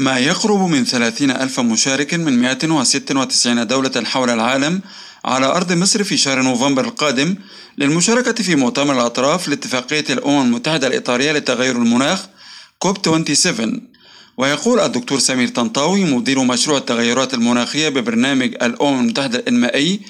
ما يقرب من 30 ألف مشارك من 196 دولة حول العالم على أرض مصر في شهر نوفمبر القادم للمشاركة في مؤتمر الأطراف لاتفاقية الأمم المتحدة الإطارية لتغير المناخ كوب 27 ويقول الدكتور سمير طنطاوي مدير مشروع التغيرات المناخية ببرنامج الأمم المتحدة الإنمائي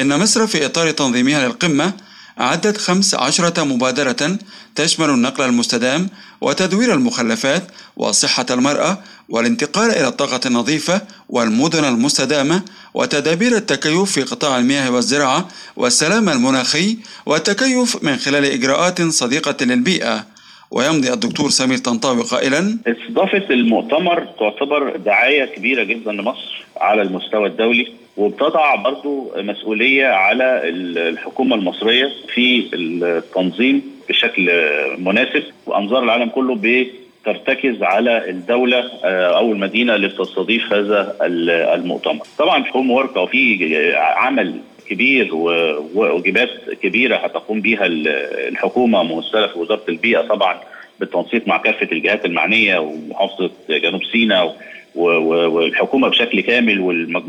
إن مصر في إطار تنظيمها للقمة أعدت خمس عشرة مبادرة تشمل النقل المستدام وتدوير المخلفات وصحة المرأة والانتقال إلى الطاقة النظيفة والمدن المستدامة وتدابير التكيف في قطاع المياه والزراعة والسلام المناخي والتكيف من خلال إجراءات صديقة للبيئة. ويمضي الدكتور سمير طنطاوي قائلا استضافة المؤتمر تعتبر دعاية كبيرة جدا لمصر على المستوى الدولي وبتضع برضو مسؤولية على الحكومة المصرية في التنظيم بشكل مناسب وأنظار العالم كله بترتكز على الدولة أو المدينة اللي بتستضيف هذا المؤتمر. طبعا في هوم ورك أو في عمل كبير وواجبات كبيرة هتقوم بها الحكومة ممثله في وزارة البيئة طبعا بالتنسيق مع كافة الجهات المعنية ومحافظة جنوب سيناء والحكومة بشكل كامل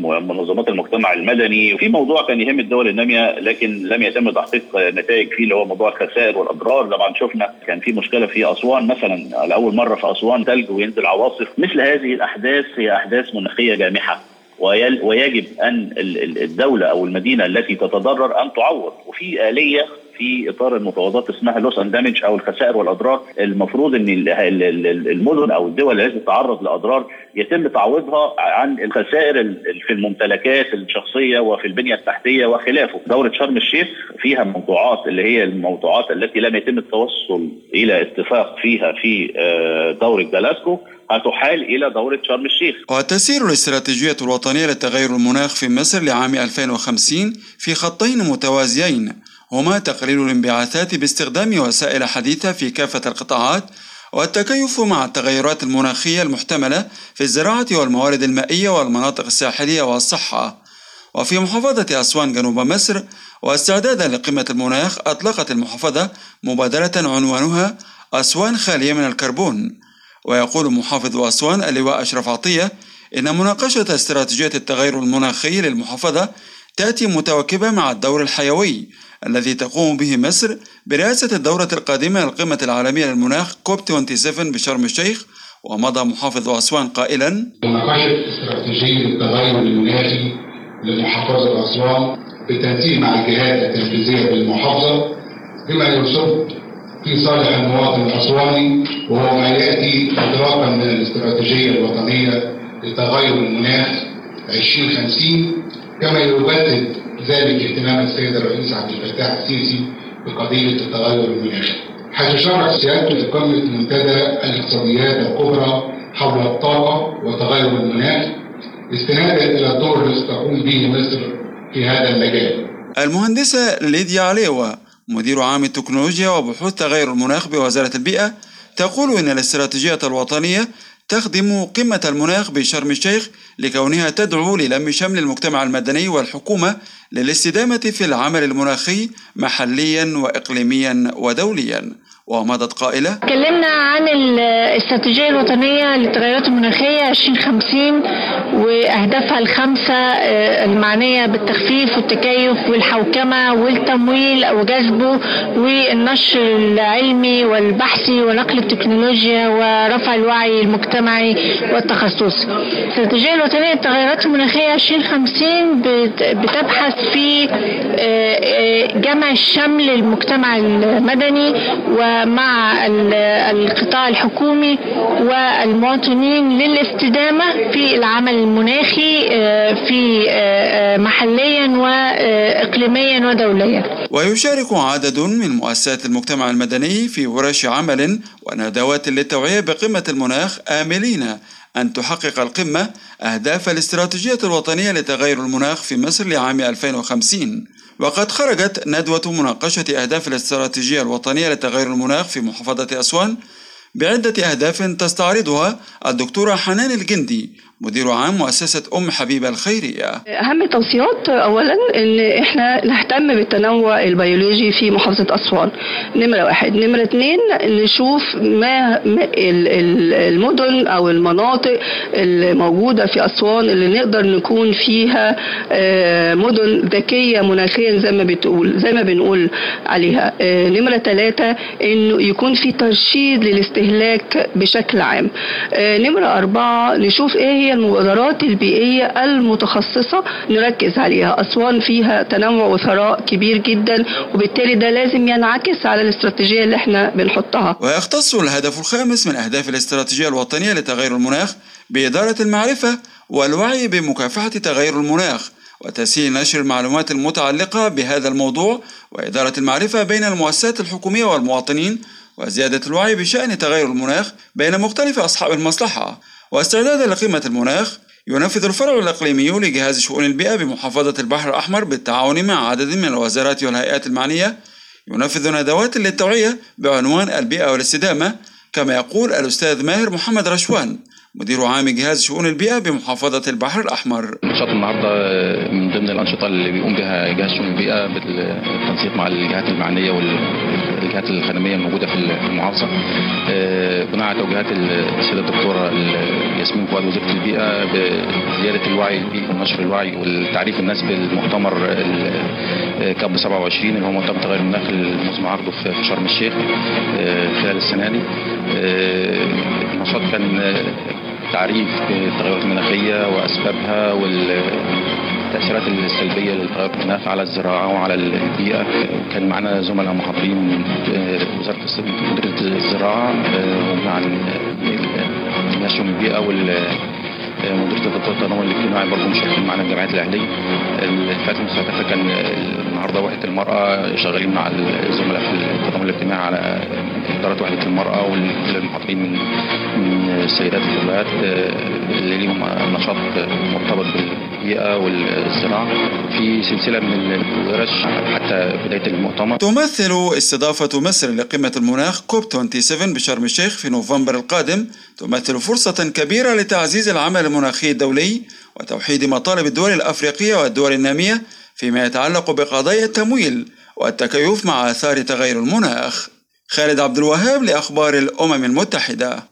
ومنظمات المجتمع المدني. وفي موضوع كان يهم الدول النامية لكن لم يتم تحقيق نتائج فيه اللي هو موضوع الخسائر والأضرار. طبعا شفنا كان في مشكلة في أسوان مثلا لأول مرة في أسوان ثلج وينزل عواصف. مثل هذه الأحداث هي أحداث مناخية جامحة. ويجب أن الدولة أو المدينة التي تتضرر أن تعوض. وفي آلية في إطار المفاوضات اسمها لوس اند دامج أو الخسائر والاضرار المفروض إن المدن أو الدول التي تتعرض لاضرار يتم تعويضها عن الخسائر في الممتلكات الشخصية وفي البنية التحتية وخلافه. دوره شرم الشيخ فيها موضوعات اللي هي الموضوعات التي لم يتم التوصل إلى اتفاق فيها في دورة جلاسكو هتحال إلى دورة شرم الشيخ وتسير الاستراتيجية الوطنية لتغير المناخ في مصر لعام 2050 في خطين متوازيين هما تقليل الانبعاثات باستخدام وسائل حديثة في كافة القطاعات والتكيف مع التغيرات المناخية المحتملة في الزراعة والموارد المائية والمناطق الساحلية والصحة. وفي محافظة أسوان جنوب مصر واستعدادا لقمة المناخ أطلقت المحافظة مبادرة عنوانها أسوان خالية من الكربون. ويقول محافظ أسوان اللواء أشرف عطية إن مناقشة استراتيجية التغير المناخي للمحافظة تأتي متواكبة مع الدور الحيوي الذي تقوم به مصر برئاسة الدورة القادمة للقمة العالمية للمناخ كوب 27 بشرم الشيخ ومضى محافظ أسوان قائلا مناقشة استراتيجية التغير المناخي لمحافظة أسوان بالتنسيق مع الجهات التنفيذية بالمحافظة بما يصب في صالح المواطن الأسواني وهو ما يأتي إدراكا من الاستراتيجية الوطنية لتغير المناخ 2050 كما يبدد ذلك اهتمام السيد الرئيس عبد الفتاح السيسي بقضية التغير المناخي. حيث شرع سيادته لقمة منتدى الاقتصاديات الكبرى حول الطاقة وتغير المناخ استنادا إلى الدور الذي تقوم به مصر في هذا المجال. المهندسة ليديا عليوة مدير عام التكنولوجيا وبحوث تغير المناخ بوزارة البيئة تقول إن الاستراتيجية الوطنية تخدم قمة المناخ بشرم الشيخ لكونها تدعو للم شمل المجتمع المدني والحكومة للاستدامة في العمل المناخي محليا وإقليميا ودوليا. ومضت قائلة. تكلمنا عن الاستراتيجية الوطنية للتغيرات المناخية 2050 وأهدافها الخمسة المعنية بالتخفيف والتكيف والحوكمة والتمويل وجذبه والنشر العلمي والبحثي ونقل التكنولوجيا ورفع الوعي المجتمعي والتخصصي الاستراتيجية الوطنية للتغيرات المناخية 2050 بتبحث في جمع الشمل المجتمع المدني ومع القطاع الحكومي والمواطنين للاستدامة في العمل المناخي في محليا وإقليميا ودوليا. ويشارك عدد من مؤسسات المجتمع المدني في ورش عمل وندوات للتوعية بقمة المناخ آملين أن تحقق القمة أهداف الاستراتيجية الوطنية لتغير المناخ في مصر لعام 2050 وقد خرجت ندوة مناقشة أهداف الاستراتيجية الوطنية لتغير المناخ في محافظة أسوان بعدة أهداف تستعرضها الدكتورة حنان الجندي مدير عام مؤسسة أم حبيبة الخيرية. أهم التوصيات أولا إن إحنا نهتم بالتنوع البيولوجي في محافظة أسوان. نمرة واحد. نمرة اتنين نشوف ما المدن أو المناطق الموجودة في أسوان اللي نقدر نكون فيها آه، مدن ذكية مناخيا زي ما بتقول زي ما بنقول عليها. آه، نمرة ثلاثة إنه يكون في ترشيد للاستهلاك بشكل عام. آه، نمرة أربعة نشوف إيه هي المبادرات البيئية المتخصصة نركز عليها. أسوان فيها تنوع وثراء كبير جدا وبالتالي ده لازم ينعكس على الاستراتيجية اللي إحنا بنحطها. ويختص الهدف الخامس من أهداف الاستراتيجية الوطنية لتغير المناخ بإدارة المعرفة والوعي بمكافحة تغير المناخ وتسهيل نشر المعلومات المتعلقة بهذا الموضوع وإدارة المعرفة بين المؤسسات الحكومية والمواطنين وزيادة الوعي بشأن تغير المناخ بين مختلف أصحاب المصلحة واستعدادا لقيمة المناخ ينفذ الفرع الإقليمي لجهاز شؤون البيئة بمحافظة البحر الأحمر بالتعاون مع عدد من الوزارات والهيئات المعنية. ينفذ ندوات للتوعية بعنوان البيئة والاستدامة كما يقول الأستاذ ماهر محمد رشوان مدير عام جهاز شؤون البيئة بمحافظة البحر الأحمر. نشاط النهاردة من ضمن الأنشطة اللي بيقوم بها جهاز شؤون البيئة بالتنسيق مع الجهات المعنية والجهات الخدمية الموجودة في المحافظة. آه، بناء على توجيهات السيدة الدكتورة ياسمين فؤاد وزيرة البيئة بزيادة الوعي البيئي ونشر الوعي والتعريف الناس بالمؤتمر كاب 27 اللي هو مؤتمر تغير المناخ المزمع عقده في شرم الشيخ آه، خلال السنة دي. آه، النشاط كان تعريف التغيرات المناخية وأسبابها والتأثيرات السلبية للتغيرات المناخ على الزراعة وعلى البيئة. كان معنا زملاء محاضرين من وزارة مديرية الزراعة ومع نشر البيئة وال مديريه الدكتور التنمر الاجتماعي برضه مشاركين معنا الجمعيات الأهلية. الفئات المستهدفه كان النهارده وحده المرأة شغالين مع الزملاء في التضامن الاجتماعي على إدارة وحده المرأة والمحاضرين من من السيدات الفضلات اللي ليهم نشاط مرتبط بالبيئة والزراعة. في سلسلة من الورش حتى بداية المؤتمر. تمثل استضافه مصر لقمة المناخ كوب 27 بشرم الشيخ في نوفمبر القادم. تمثل فرصة كبيرة لتعزيز العمل المناخي الدولي وتوحيد مطالب الدول الأفريقية والدول النامية فيما يتعلق بقضايا التمويل والتكيف مع آثار تغير المناخ. خالد عبد الوهاب لأخبار الأمم المتحدة.